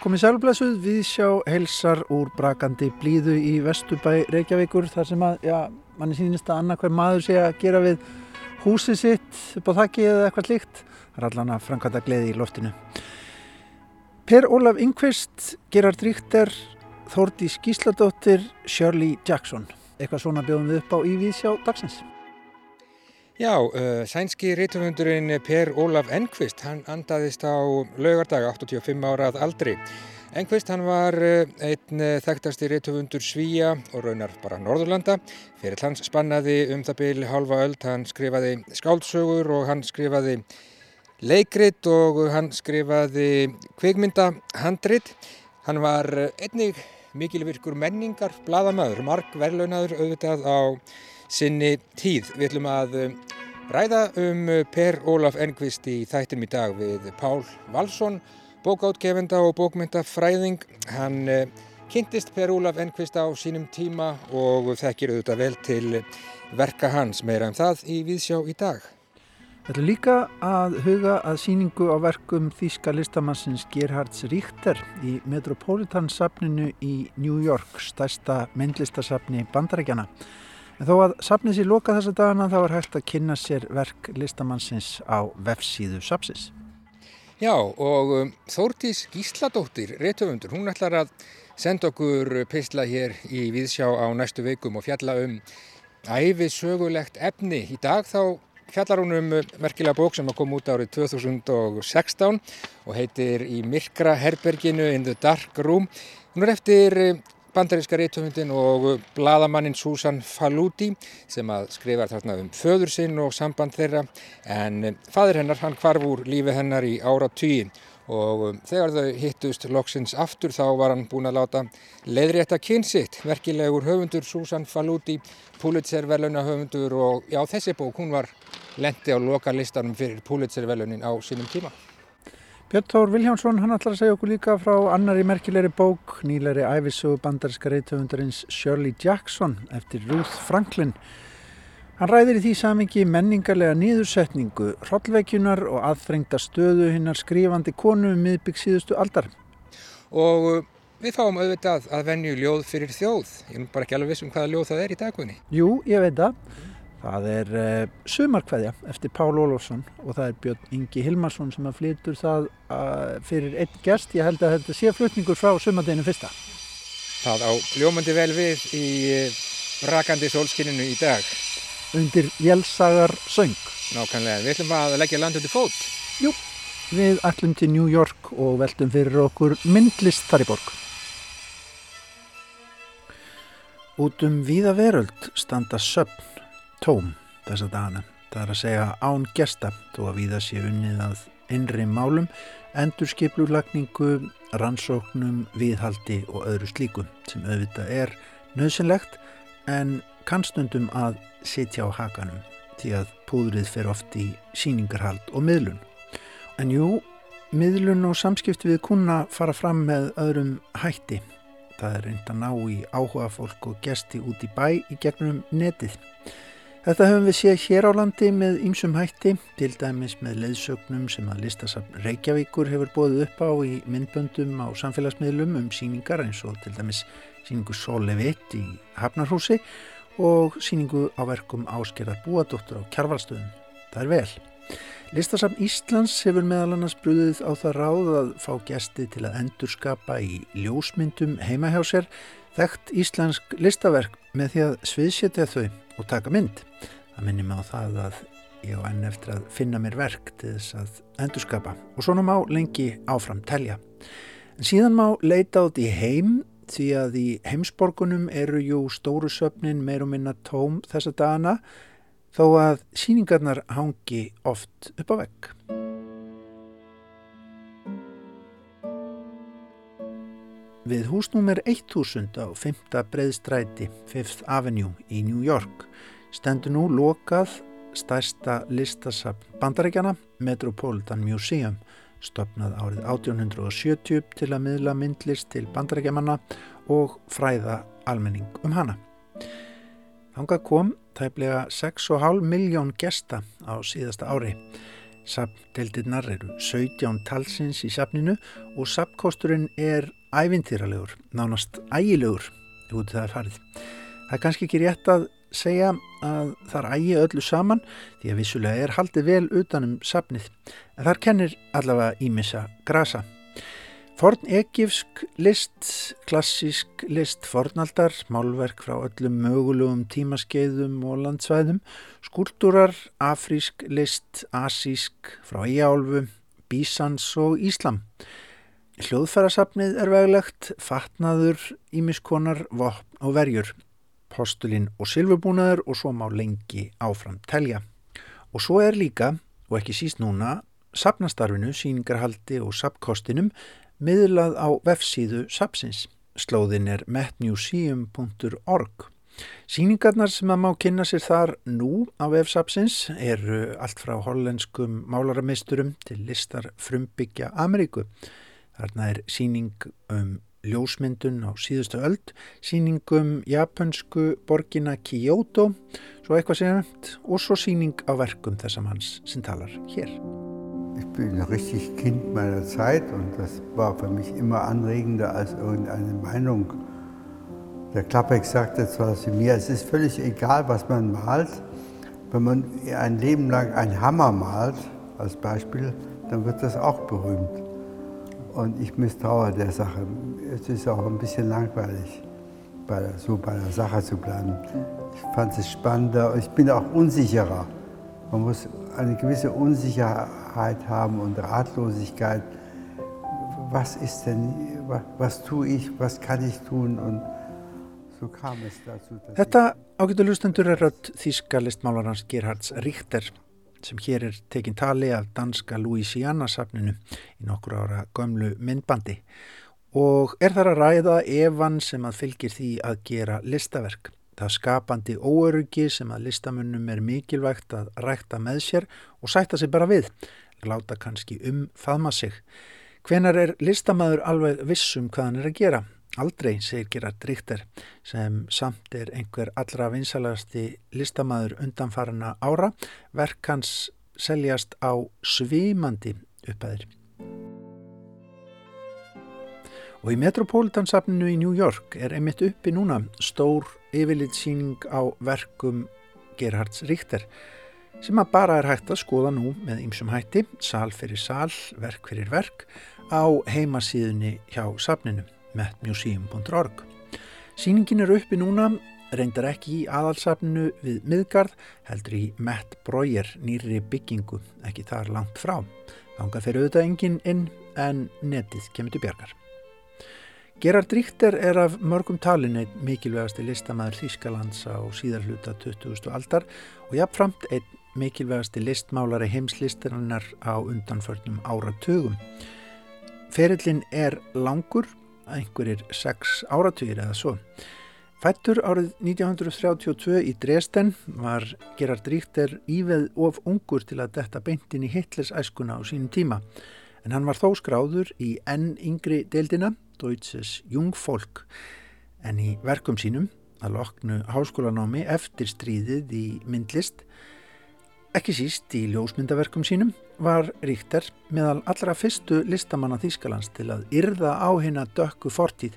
Komið sælblessuð við sjá helsar úr brakandi blíðu í Vestubæ Reykjavíkur þar sem að, já, manni sínist að annað hver maður sé að gera við húsið sitt upp á þakki eða eitthvað líkt. Það er allan að framkvæmda gleði í loftinu. Per Ólaf Yngvist, Gerard Ríkter, Þórdi Skísladóttir, Shirley Jackson. Eitthvað svona bjóðum við upp á í Víðsjá dagsins. Já, uh, sænski reytufundurinn Per Ólaf Enqvist, hann andaðist á laugardag 85 árað aldri. Enqvist hann var uh, einn uh, þekktasti reytufundur Svíja og raunar bara Norðurlanda. Fyrir hans spannaði um það byrju halva öll, hann skrifaði skáldsögur og hann skrifaði leikrit og hann skrifaði kvikmyndahandrit. Hann var einnig mikilvirkur menningar, bladamæður, mark verðlaunaður auðvitað á sinni tíð. Við ætlum að um, ræða um uh, Per Ólaf Enqvist í þættum í dag við Pál Valsson, bókáttgefenda og bókmyndafræðing. Hann uh, kynntist Per Ólaf Enqvist á sínum tíma og þekkir auðvitað vel til verka hans meira um það í Víðsjá í dag. Þetta er líka að huga að síningu á verkum þýska listamannsins Gerhards Ríkter í Metropolitan-safninu í New York, stærsta myndlistasafni bandarækjana. En þó að safnið sér loka þessa dagana þá er hægt að kynna sér verk listamannsins á vefsíðu sapsis. Já og um, Þórtís Gísladóttir, réttöfundur, hún ætlar að senda okkur pistla hér í Víðsjá á næstu veikum og fjalla um æfisögulegt efni. Í dag þá fjallar hún um merkilega bók sem kom út árið 2016 og heitir Í myrkra herberginu in the dark room. Hún er eftir bandaríska reytöfundin og bladamannin Susan Faludi sem að skrifa þarna um föður sinn og samband þeirra. En fadur hennar hann kvarf úr lífi hennar í ára tíin og þegar þau hittust loksins aftur þá var hann búin að láta leiðrétta kynsitt, verkilegur höfundur Susan Faludi, Pulitzer veluna höfundur og já þessi bók hún var lendi á loka listanum fyrir Pulitzer velunin á sínum tíma. Björn Tór Viljánsson, hann ætlar að segja okkur líka frá annari merkilegri bók, nýlegri æfisögu bandarinska reytöfundarins Shirley Jackson eftir Ruth Franklin. Hann ræðir í því samingi menningarlega nýðursetningu, hrollveikjunar og aðþrengta stöðu hinnar skrifandi konu um miðbygg síðustu aldar. Og uh, við fáum auðvitað að venju ljóð fyrir þjóð. Ég er bara ekki alveg viss um hvaða ljóð það er í dagunni. Jú, ég veit það. Það er uh, sumarkveðja eftir Pál Ólofsson og það er Björn Ingi Hilmarsson sem að flytur það uh, fyrir einn gest. Ég held að þetta sé flutningur frá sumardeginu fyrsta. Það á ljómandi vel við í uh, rakandi sólskinninu í dag. Undir Jélsagar söng. Nákvæmlega, við ætlum að leggja land undir fót. Jú, við ætlum til New York og veltum fyrir okkur myndlist þar í borg. Út um víða veröld standa söpn tóm þessa dagana. Það er að segja án gesta þó að viða sé unnið að innri málum, endurskiplulagningu, rannsóknum, viðhaldi og öðru slíku sem auðvitað er nöðsynlegt en kannstundum að sitja á hakanum því að púðrið fer oft í síningarhald og miðlun. En jú, miðlun og samskipti við kuna fara fram með öðrum hætti. Það er reynd að ná í áhuga fólk og gesti út í bæ í gegnum netið. Þetta höfum við séð hér á landi með ýmsum hætti, til dæmis með leiðsögnum sem að listasafn Reykjavíkur hefur bóðið upp á í myndböndum á samfélagsmiðlum um síningar eins og til dæmis síningu Solevitt í Hafnarhúsi og síningu á verkum Áskerðar Búadóttur á Kjarvalstöðum. Það er vel. Listasafn Íslands hefur meðal annars brúðið á það ráð að fá gesti til að endurskapa í ljósmyndum heima hjá sér þekkt íslensk listaverk með því að sviðsetja þau og taka mynd. Það minnir mig á það að ég á enn eftir að finna mér verk til þess að endurskapa og svona má lengi áfram telja. En síðan má leita át í heim því að í heimsborgunum eru jú stóru söfnin meir og minna tóm þessa dagana þó að síningarnar hangi oft upp á vegg. Við húsnúmer 1000 á 5. breiðstræti 5th Avenue í New York stendur nú lokað stærsta listasafn bandarækjana Metropolitan Museum stopnað árið 1870 til að miðla myndlist til bandarækjamanna og fræða almenning um hana. Þangað kom tæplega 6,5 miljón gesta á síðasta ári Sapndeldirnar eru 17 talsins í sapninu og sapkosturinn er ævintýralegur, nánast ægilegur út það er farið. Það er kannski ekki rétt að segja að það er ægi öllu saman því að vissulega er haldið vel utanum sapnið en þar kennir allavega ímissa grasa. Forn egifsk list, klassísk list fornaldar, málverk frá öllum mögulegum tímaskeiðum og landsvæðum, skúltúrar, afrísk list, asísk, frá Íálfu, Bísans og Íslam. Hljóðfærasafnið er veglegt, fatnaður, ímiskonar, vopn og verjur, postulinn og silfurbúnaður og svo má lengi áfram telja. Og svo er líka, og ekki síst núna, safnastarfinu, síningarhaldi og sapkostinum miðlað á vefsíðu sapsins. Slóðin er metmuseum.org. Sýningarnar sem að má kynna sér þar nú á vefsapsins eru allt frá hollenskum málaramisturum til listar frumbyggja Ameríku. Þarna er síning um ljósmyndun á síðustu öld, síning um japansku borgina Kyoto, svo eitthvað sem nefnt, og svo síning á verkum þessam hans sem talar hér. Bin richtig Kind meiner Zeit und das war für mich immer anregender als irgendeine Meinung. Der Klappeck sagte zwar zu mir, es ist völlig egal, was man malt. Wenn man ein Leben lang einen Hammer malt, als Beispiel, dann wird das auch berühmt. Und ich misstraue der Sache. Es ist auch ein bisschen langweilig, bei, so bei der Sache zu bleiben. Ich fand es spannender. Ich bin auch unsicherer. Man muss eine gewisse Unsicherheit haben und Ratlosigkeit. Was ist denn, was, was tue ich, was kann ich tun? Und so kam es dazu. Þetta ágætu lustendur er rödd þíska listmálarans Gerhards Ríkter sem hér er tekinn tali af danska Louisiana-safninu í nokkur ára gömlu myndbandi og er þar að ræða evan sem að fylgir því að gera listaverk það skapandi óöryggi sem að listamunnum er mikilvægt að rækta með sér og sætta sig bara við, láta kannski um faðma sig. Hvenar er listamæður alveg vissum hvað hann er að gera? Aldrei, segir Gerard Richter, sem samt er einhver allra vinsalegasti listamæður undanfarana ára, verk hans seljast á svimandi uppaðir. Og í Metropolitansafninu í New York er einmitt uppi núna stór yfirlitsýning á verkum Gerhards Ríkter sem að bara er hægt að skoða nú með ymsum hætti, sal fyrir sal, verk fyrir verk á heimasíðunni hjá safninu metmuseum.org. Sýningin er uppi núna, reyndar ekki í aðalsafninu við miðgarð, heldur í Matt Breuer nýri byggingu, ekki þar langt frá. Þánga fyrir auðvitað engin inn en netið kemur til bjargar. Gerard Ríkter er af mörgum talin einn mikilvægasti listamæður Þýskalands á síðarhluta 20. aldar og jáfnframt einn mikilvægasti listmálari heimslistarinnar á undanförnum áratugum. Ferillin er langur, einhverjir sex áratugir eða svo. Fættur árið 1932 í Dresden var Gerard Ríkter íveð of ungur til að detta beintin í Hitlers æskuna á sínum tíma en hann var þó skráður í enn yngri deildina Deutsches Jungfolk en í verkum sínum að loknu háskólanámi eftir stríðið í myndlist ekki síst í ljósmyndaverkum sínum var Ríkter meðal allra fyrstu listamanna Þýskalands til að yrða á hérna dökku fortíð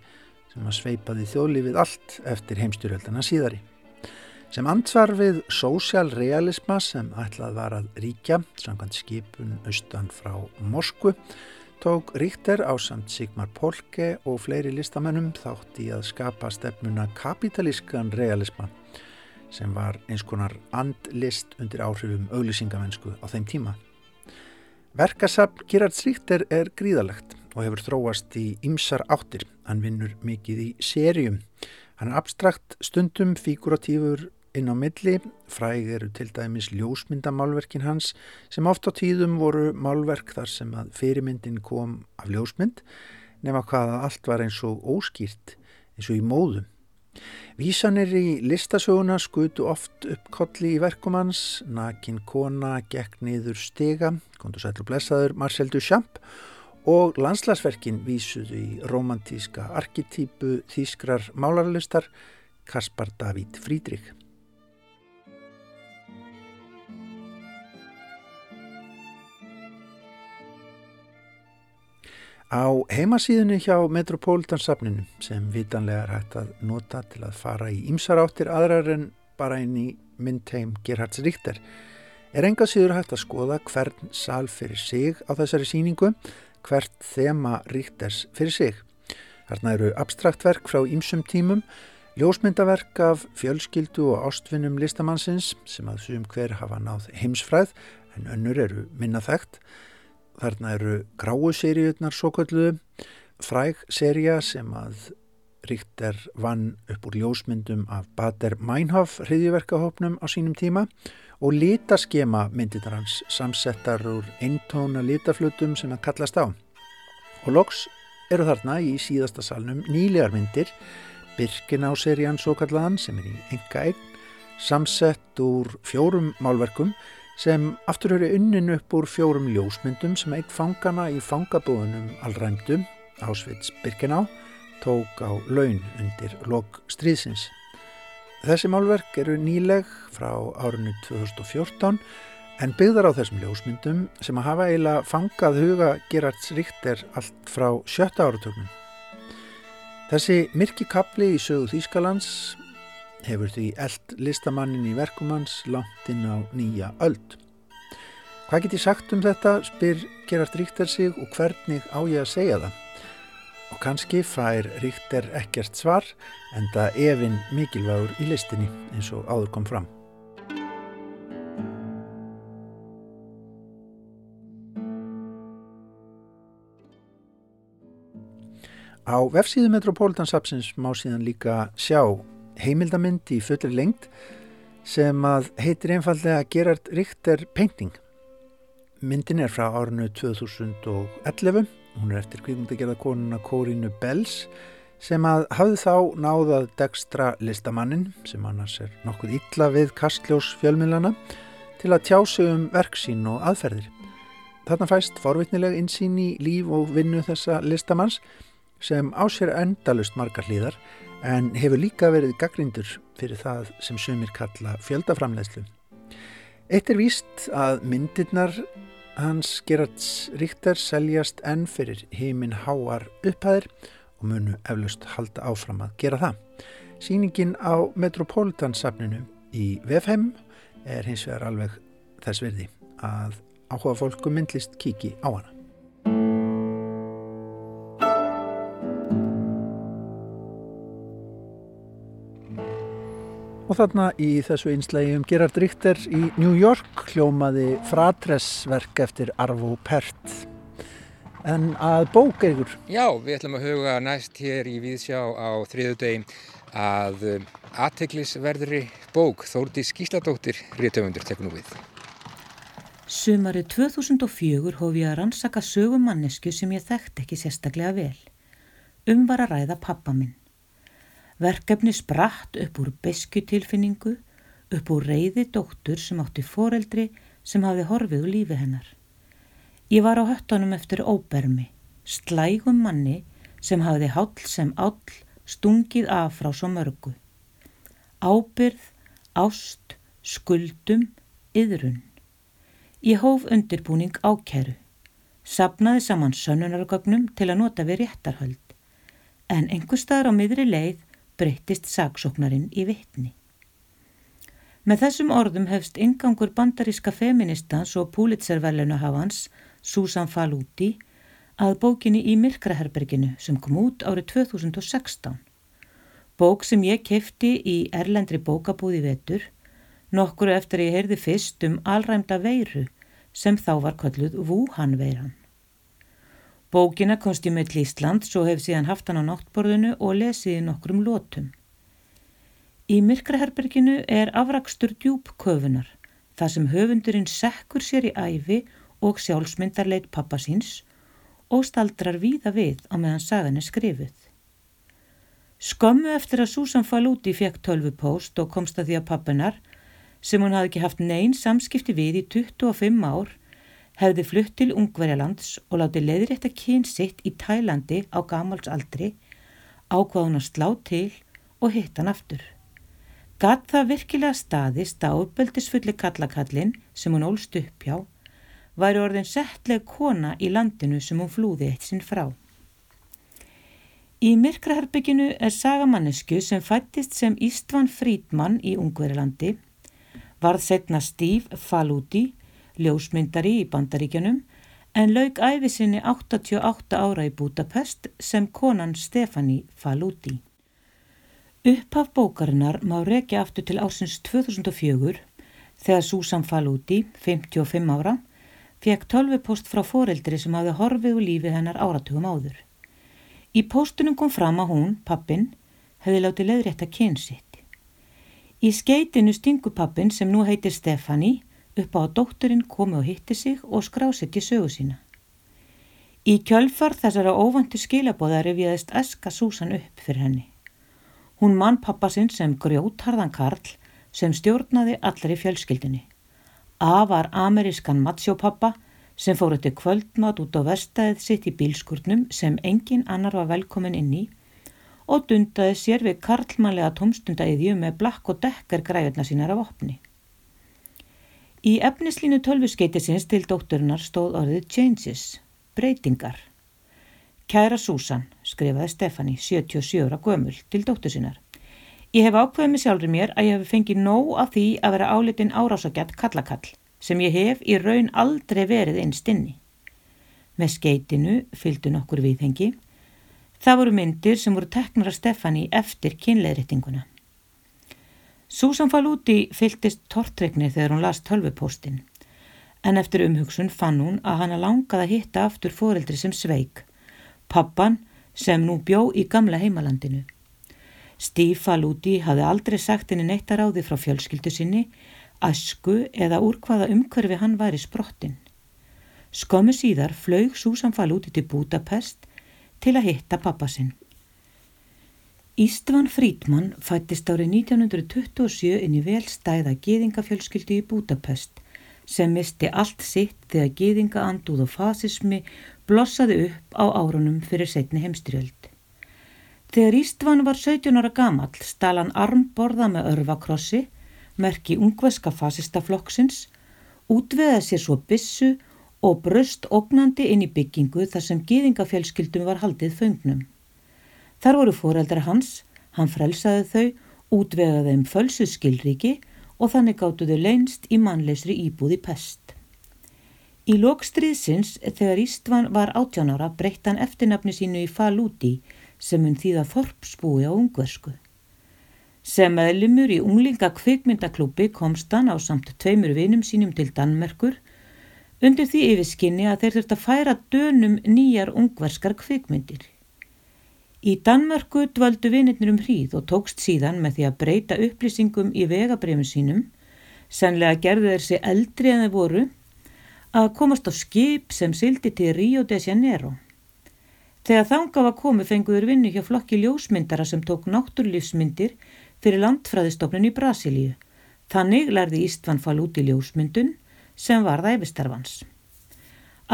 sem að sveipaði þjóðlífið allt eftir heimstyrjöldana síðari. Sem ansvar við sósjálrealisma sem ætlað var að ríkja, samkvæmt skipun austan frá Moskvu, tók Ríkter á samt Sigmar Polke og fleiri listamennum þátt í að skapa stefnuna kapitalískan realisma sem var eins konar andlist undir áhrifum auglýsingamennsku á þeim tíma. Verkasapn Gerard Ríkter er gríðalegt og hefur þróast í ymsar áttir. Hann vinnur mikið í serjum. Hann er abstrakt, stundum, figuratífur, inn á milli, fræg eru til dæmis ljósmyndamálverkin hans sem oft á tíðum voru málverk þar sem að fyrirmyndin kom af ljósmynd nema hvaða allt var eins og óskýrt eins og í móðum. Vísanir í listasöguna skutu oft upp kolli í verkum hans, nakin kona gekk niður stega, kontur sætlu blessaður Marcel Duchamp og landslagsverkin vísuðu í romantíska arkitýpu þýskrar málarlistar Kaspar David Frídrik. Á heimasíðunni hjá Metropolitansafninu sem vitanlega er hægt að nota til að fara í ymsar áttir aðrar en bara inn í myndheim Gerhards Ríkter er enga síður hægt að skoða hvern sal fyrir sig á þessari síningu, hvert þema Ríkters fyrir sig. Þarna eru abstraktverk frá ymsum tímum, ljósmyndaverk af fjölskyldu og ástvinnum listamannsins sem að sum hver hafa náð heimsfræð en önnur eru minna þekkt Þarna eru gráu seríunar svo kalluðu, fræg seria sem að ríkt er vann upp úr ljósmyndum af Bader Meinhof hriðjuverkahopnum á sínum tíma og litaskema myndirnar hans samsettar úr eintóna litaflutum sem að kallast á. Og loks eru þarna í síðasta salnum nýlegar myndir, Birkin á serían svo kallaðan sem er í enga eign, samsett úr fjórum málverkum sem aftur eru unnin upp úr fjórum ljósmyndum sem eitt fangana í fangabúðunum allræmdum, Ásvits Birkená, tók á laun undir lok stríðsins. Þessi málverk eru nýleg frá árinu 2014 en byggðar á þessum ljósmyndum sem að hafa eiginlega fangað huga Gerards Ríkter allt frá sjötta áratögnum. Þessi myrki kapli í sögu Þýskalands hefur því eld listamannin í verkumans langt inn á nýja öld. Hvað get ég sagt um þetta, spyr Gerard Ríkter sig og hvernig á ég að segja það? Og kannski fær Ríkter ekkert svar en það efinn mikilvægur í listinni eins og áður kom fram. Á vefsíðu Metropolitansapsins má síðan líka sjá heimildamind í fullri lengt sem að heitir einfallega Gerard Richter Painting. Myndin er frá árinu 2011, hún er eftir kvíkundagerða konuna Kórínu Bells sem að hafði þá náðað degstra listamannin sem annars er nokkuð illa við kastljós fjölmilana til að tjá sig um verksín og aðferðir. Þarna fæst forvitnileg insýn í líf og vinnu þessa listamanns sem á sér endalust margar hlýðar en hefur líka verið gaggrindur fyrir það sem sumir kalla fjöldaframleðslu. Eitt er víst að myndirnar hans Gerards Ríkter seljast enn fyrir heiminn háar upphæðir og munu eflust halda áfram að gera það. Sýningin á Metropolitansafninu í Vefheim er hins vegar alveg þess verði að áhuga fólku myndlist kíki á hana. Og þarna í þessu einslægi um Gerard Richter í New York hljómaði fratresverk eftir Arvo Pärt. En að bók eigur? Já, við ætlum að huga næst hér í Víðsjá á þriðu degi að um, aðteglisverðri bók Þórti Skísladóttir Ríðtöfundur tekur nú við. Sumari 2004 hóf ég að rannsaka sögum mannesku sem ég þekkt ekki sérstaklega vel. Um var að ræða pappa minn. Verkefni spratt upp úr beskutilfinningu, upp úr reyði dóttur sem átti foreldri sem hafði horfið úr lífi hennar. Ég var á höttunum eftir óbermi, slægum manni sem hafði hál sem áll stungið af frá svo mörgu. Ábyrð, ást, skuldum, yðrun. Ég hóf undirbúning ákeru, sapnaði saman sönnunargögnum til að nota við réttarhöld, en einhver staðar á miðri leið breyttist saksóknarinn í vittni. Með þessum orðum hefst ingangur bandaríska feministans og púlitserverlunahafans Susan Faludi að bókinni í Myrkraherberginu sem kom út árið 2016. Bók sem ég kefti í Erlendri bókabúði vetur, nokkuru eftir ég heyrði fyrst um alræmda veiru sem þá var kalluð Wuhan-veiran. Bókina komst ég til Ísland svo hef síðan haft hann á náttborðinu og lesið nokkrum lótum. Í myrkraherberginu er afrakstur djúbköfunar, það sem höfundurinn sekkur sér í æfi og sjálfsmyndarleit pappasins og staldrar víða við á meðan sagan er skrifuð. Skömmu eftir að Susan Faludi fekk tölvupóst og komst að því að pappinar, sem hún hafði ekki haft neyn samskipti við í 25 ár, hefði flutt til Ungverjalands og látið leiðrétta kyn sitt í Tælandi á gamalsaldri, ákvað hún að slá til og hitt hann aftur. Gat það virkilega staðist á uppöldisfulli kallakallin sem hún ólst upp hjá, væri orðin settleg kona í landinu sem hún flúði eitt sinn frá. Í myrkraherbygginu er sagamannesku sem fættist sem Ístvan Frídmann í Ungverilandi, varð setna Steve Faludi, ljósmyndari í Bandaríkjanum, en lauk æfisinni 88 ára í Budapest sem konan Stefani Faludi. Upphaf bókarinnar má rekja aftur til ársins 2004 þegar Susan Faludi, 55 ára, fekk tölvupost frá foreldri sem hafði horfið úr lífið hennar áratugum áður. Í postunum kom fram að hún, pappin, hefði látið leiðrétta kynsitt. Í skeitinu stingu pappin sem nú heitir Stefani upp á að dótturinn komi og hitti sig og skrásitt í sögu sína. Í kjölfar þessara óvandu skilabóða reviðist eska Susan upp fyrir henni. Hún mann pappasinn sem grjótharðan Karl sem stjórnaði allri fjölskyldinni. A var amerískan matsjópappa sem fór eftir kvöldmat út á verstaðið sitt í bílskurnum sem engin annar var velkomin inn í og dundaði sér við karlmannlega tómstundaiðju með blakk og dekkar græðuna sínar af opni. Í efnislínu tölvuskeitisins til dótturinnar stóð orðið changes, breytingar. Kæra Susan, skrifaði Stefani, 77 ára gömul, til dóttur sinnar. Ég hef ákveðið mig sjálfur mér að ég hef fengið nóg af því að vera álitin árásagjart kallakall, sem ég hef í raun aldrei verið einst inni. Með skeitinu fylgdu nokkur viðhengi. Það voru myndir sem voru teknara Stefani eftir kynleðrættinguna. Susan Faludi fylgtist tortreikni þegar hún las tölvupóstinn, en eftir umhugsun fann hún að hana langaði að hitta aftur foreldri sem sveik pappan sem nú bjó í gamla heimalandinu. Stífa Lúti hafði aldrei sagt henni neitt að ráði frá fjölskyldu sinni, asku eða úr hvaða umhverfi hann var í sprottin. Skömmu síðar flög Susan Falúti til Budapest til að hitta pappa sinn. Ístvan Frídmann fættist árið 1927 inn í velstæða geðingafjölskyldu í Budapest sem misti allt sitt þegar geðinga anduð og fasismi blossaði upp á árunum fyrir setni heimstyrjöld. Þegar Ístvan var 17 ára gamall stal hann armborða með örvakrossi, merki ungveska fasistaflokksins, útveða sér svo bissu og bröst ógnandi inn í byggingu þar sem gýðingafjölskyldum var haldið föngnum. Þar voru foreldra hans, hann frelsaði þau, útvegaði þeim fölsuð skilriki og þannig gáttu þau leinst í mannleysri íbúði pest. Í lokstriðsins þegar Ístvan var átjánára breytt hann eftirnafni sínu í Falúti sem hún þýða Þorpsbúi á ungversku. Sem meðlumur í unglinga kvikmyndaklúpi komst hann á samt tveimur vinum sínum til Danmerkur undir því yfirskinni að þeir þurft að færa dönum nýjar ungverskar kvikmyndir. Í Danmörku dvaldu vinirnir um hríð og tókst síðan með því að breyta upplýsingum í vegabrefum sínum, sannlega gerðu þeir sig eldri en þeir voru að komast á skip sem sildi til Rio de Janeiro. Þegar þanga var komið fenguður vinnu hjá flokki ljósmyndara sem tók náttúrlífsmyndir fyrir landfræðistofnun í Brasilíu. Þannig lærði Ístvan fall út í ljósmyndun sem var það efistarfans.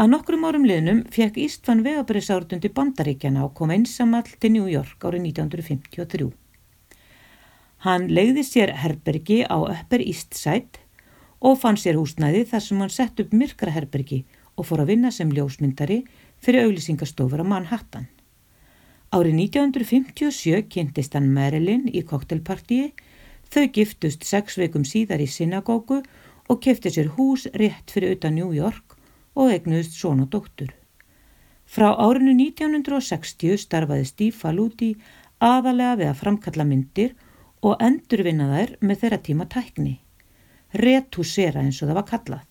Að nokkrum árum liðnum fekk Ístvan vegabriðsárdundi bandaríkjana og kom einsamall til New York árið 1953. Hann legði sér herbergi á East Side og fann sér húsnæði þar sem hann sett upp myrkraherbergi og fór að vinna sem ljósmyndari fyrir auglýsingastofur á Manhattan. Árið 1957 kynntist hann Marilyn í koktelpartíi, þau giftust sex veikum síðar í synagógu og kefti sér hús rétt fyrir utan New York og egnuðist svona dóttur. Frá árinu 1960 starfaði Steve Faludi aðalega við að framkalla myndir og endurvinna þær með þeirra tíma tækni retúsera eins og það var kallað.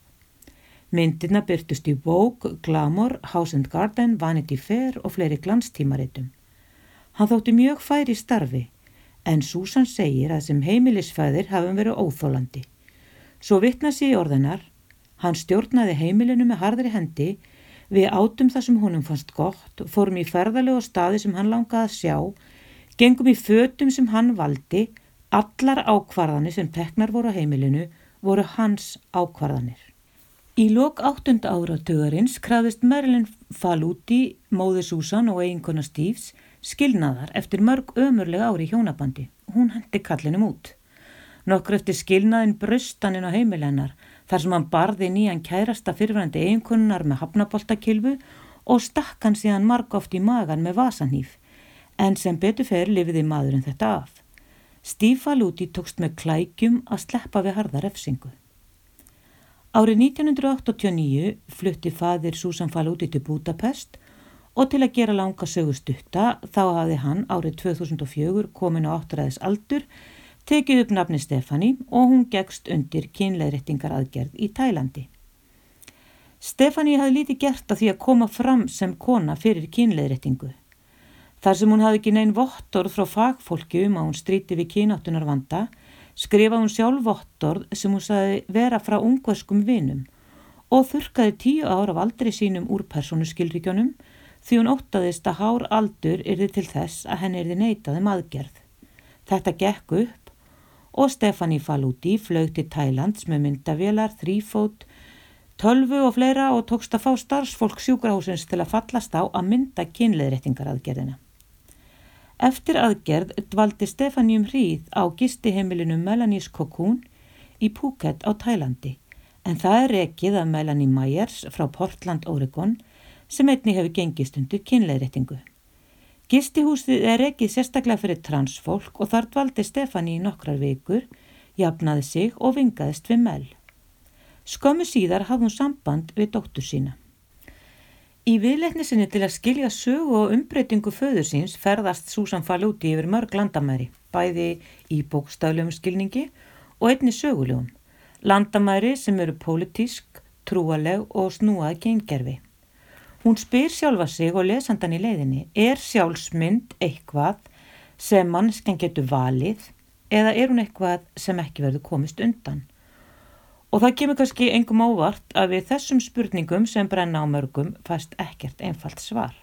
Myndina byrtust í Vogue, Glamour, House and Garden, Vanity Fair og fleiri glanstímaritum. Hann þótti mjög færi starfi en Susan segir að sem heimilisfæðir hafum verið óþólandi. Svo vittna sér í orðinar, hann stjórnaði heimilinu með harðri hendi, við átum það sem honum fannst gott, fórum í ferðalegu staði sem hann langaði að sjá, gengum í fötum sem hann valdi, allar ákvarðanir sem teknar voru á heimilinu voru hans ákvarðanir. Í lok áttunda áratugarins krafðist Marilyn Faludi, móði Susan og eiginkona Steves skilnaðar eftir mörg ömurlega ári hjónabandi. Hún hendi kallinum út. Nokkur eftir skilnaðin bröstaninn á heimilennar þar sem hann barði nýjan kærasta fyrirvændi eiginkunnar með hafnaboltakilfu og stakk hann síðan margóft í magan með vasanýf, en sem betur fer lifiði maðurinn þetta af. Steve Faludi tókst með klækjum að sleppa við harða refsingu. Árið 1989 flutti fadir Susan Faludi til Budapest og til að gera langa sögustutta þá hafði hann árið 2004 komin á áttræðis aldur tekið upp nafni Stefani og hún gegst undir kynleðrættingar aðgerð í Tælandi. Stefani hafði lítið gert að því að koma fram sem kona fyrir kynleðrættingu. Þar sem hún hafði ekki neinn vottorð frá fagfólki um að hún stríti við kynáttunar vanda, skrifa hún sjálf vottorð sem hún saði vera frá ungverskum vinum og þurkaði tíu ár af aldrei sínum úr persónuskilríkjónum því hún óttaðist að hár aldur yrði til þess að henni yrði neitaði maðgerð. Um Þetta gekk upp og Stefani Faludi flög til Thailands með myndavélar, þrýfót, tölvu og fleira og tókst að fá starfsfólk sjúkrahúsins til að fallast á að mynda kynleðréttingaraðgerðina. Eftir aðgerð dvaldi Stefani um hríð á gistihemilinu Melanies Cocoon í Phuket á Thælandi en það er rekið af Melanie Myers frá Portland, Oregon sem einni hefur gengist undir kynleðréttingu. Gistihúsið er ekkið sérstaklega fyrir transfólk og þar dvaldi Stefani í nokkrar vikur, jafnaði sig og vingaðist við mell. Skömmu síðar hafði hún samband við dóttur sína. Í viðleikni sinni til að skilja sögu og umbreytingu föður síns ferðast Susan Faludi yfir mörg landamæri, bæði í bókstaflegum skilningi og einni sögulegum. Landamæri sem eru pólitísk, trúaleg og snúað gengerfi. Hún spyr sjálfa sig og lesandan í leiðinni, er sjálfsmynd eitthvað sem mannskan getur valið eða er hún eitthvað sem ekki verður komist undan? Og það kemur kannski engum ávart að við þessum spurningum sem brenna á mörgum fast ekkert einfalt svar.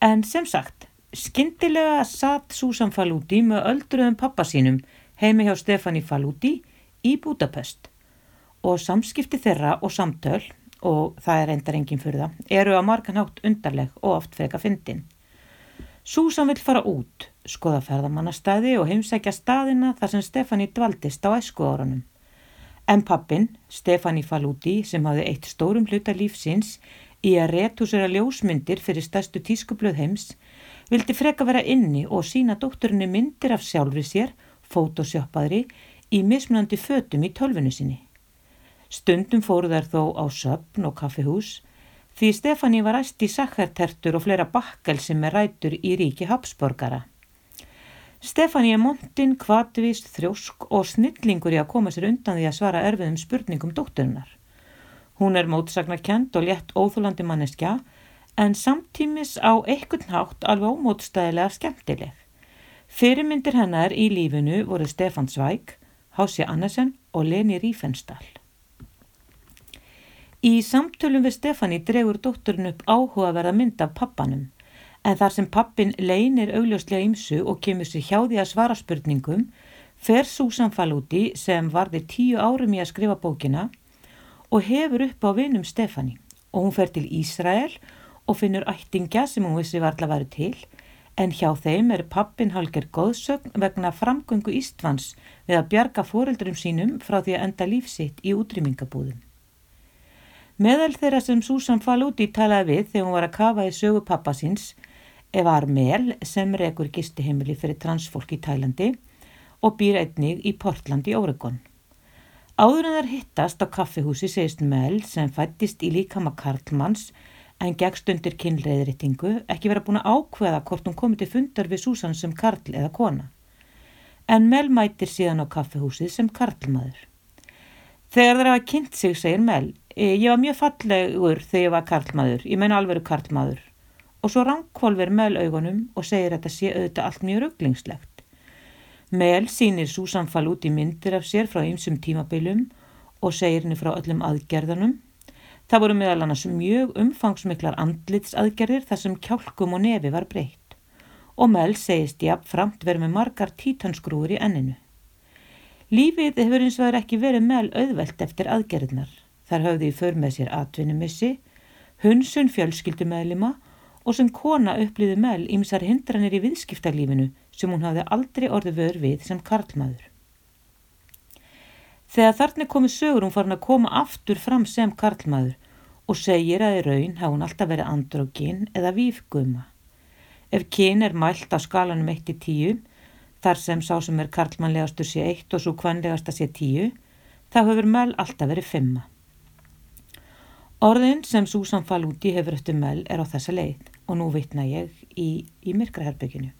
En sem sagt, skindilega satt Susan Faludi með öldruðum pappa sínum heimi hjá Stefani Faludi í Budapest og samskipti þeirra og samtöl og það er endar enginn fyrir það, eru að marganhátt undarleg og oft freka fyndin. Súsan vil fara út, skoða ferðamannastæði og heimsækja staðina þar sem Stefani dvaldist á æsku árunum. En pappin, Stefani Faludi, sem hafði eitt stórum hluta lífsins í að réttúsera ljósmyndir fyrir stærstu tískubluð heims, vildi freka vera inni og sína dótturinni myndir af sjálfri sér, fótosjópaðri, í mismunandi fötum í tölvinu sinni. Stundum fóru þær þó á söpn og kaffihús því Stefani var æst í sakkartertur og fleira bakkel sem er rætur í ríki Habsborgara. Stefani er montinn, kvatvist, þrjósk og snillingur í að koma sér undan því að svara erfiðum spurningum dótturinnar. Hún er mótsagnarkend og létt óþúlandi manneskja en samtímis á einhvern hátt alveg ómótstæðilega skemmtileg. Fyrirmyndir hennar í lífinu voru Stefan Zweig, Hási Annesen og Leni Rífenstall. Í samtölum við Stefani dregur dótturinn upp áhugaverða mynd af pappanum en þar sem pappin leinir augljóslega ymsu og kemur sér hjá því að svara spurningum fer Susan Faludi sem varði tíu árum í að skrifa bókina og hefur upp á vinum Stefani og hún fer til Ísrael og finnur ættingja sem hún vissi var allavega verið til en hjá þeim er pappin halger góðsögn vegna framgöngu Ístvans við að bjarga fóreldurum sínum frá því að enda lífsitt í útrýmingabúðum. Meðal þeirra sem Susan Faludi talaði við þegar hún var að kafa í sögu pappa síns var Mel sem rekur gistiheimili fyrir transfólk í Tælandi og býr einnig í Portland í Oregon. Áður en þar hittast á kaffihúsi segist Mel sem fættist í líkama Karlmanns en gegst undir kynleiðritingu ekki vera búin að ákveða hvort hún komið til fundar við Susan sem Karl eða kona. En Mel mætir síðan á kaffihúsið sem Karlmaður. Þegar þeir hafa kynnt sig, segir Mel, ég var mjög fallegur þegar ég var karlmaður, ég meina alvegur karlmaður. Og svo ránkvolver Mel augunum og segir að þetta sé auðvitað allt mjög rugglingslegt. Mel sínir Susanfall út í myndir af sér frá ymsum tímabilum og segir henni frá öllum aðgerðanum. Það voru meðal annars mjög umfangsmiklar andlitsaðgerðir þar sem kjálkum og nefi var breytt. Og Mel segist jafn framt verið með margar títansgrúur í enninu. Lífið hefur eins og það er ekki verið meðal auðvelt eftir aðgerðnar. Þar höfði í för með sér atvinnumissi, hunsun fjölskyldumæðlima og sem kona upplýði meðal ímsar hindranir í viðskiptarlífinu sem hún hafði aldrei orði vör við sem karlmaður. Þegar þarna komið sögur hún farin að koma aftur fram sem karlmaður og segir að í raun hafa hún alltaf verið andrógin eða vífguma. Ef kyn er mælt á skalanum 1-10, þar sem sá sem er karlmannlegastur sé 1 og svo kvannlegasta sé 10, þá hefur Mel alltaf verið 5. Orðin sem Susan Faludi hefur eftir Mel er á þessa leið og nú vitna ég í, í myrkraherbygginu.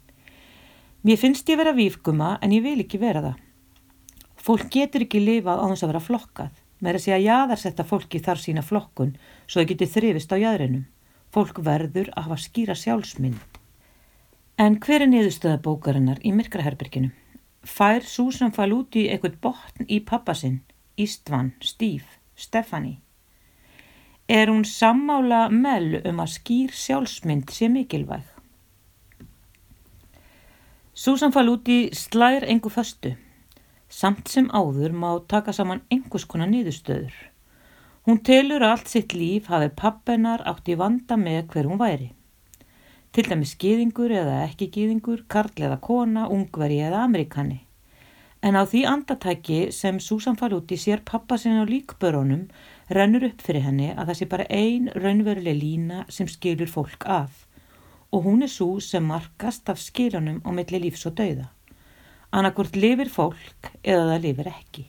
Mér finnst ég vera vífguma en ég vil ekki vera það. Fólk getur ekki lifað á þess að vera flokkað. Með að segja jaðarsetta fólki þar sína flokkun svo það getur þrifist á jæðrinum. Fólk verður að hafa skýra sjálfsmynd. En hver er niðurstöða bókarinnar í myrkraherberginu? Fær Susan Faludi eitthvað botn í pappasinn, Ístvan, Steve, Stefani? Er hún sammála mell um að skýr sjálfsmynd sé mikilvæg? Susan Faludi slær engu föstu. Samt sem áður má taka saman einhvers konar niðurstöður. Hún telur að allt sitt líf hafi pappennar átt í vanda með hver hún væri. Til dæmis gýðingur eða ekki gýðingur, karl eða kona, ungveri eða amerikani. En á því andatæki sem Susan Faludi sér pappa sinna á líkbörunum rennur upp fyrir henni að það sé bara ein raunveruleg lína sem skilur fólk af og hún er svo sem markast af skilunum á milli lífs og dauða. Annarkvort lifir fólk eða það lifir ekki.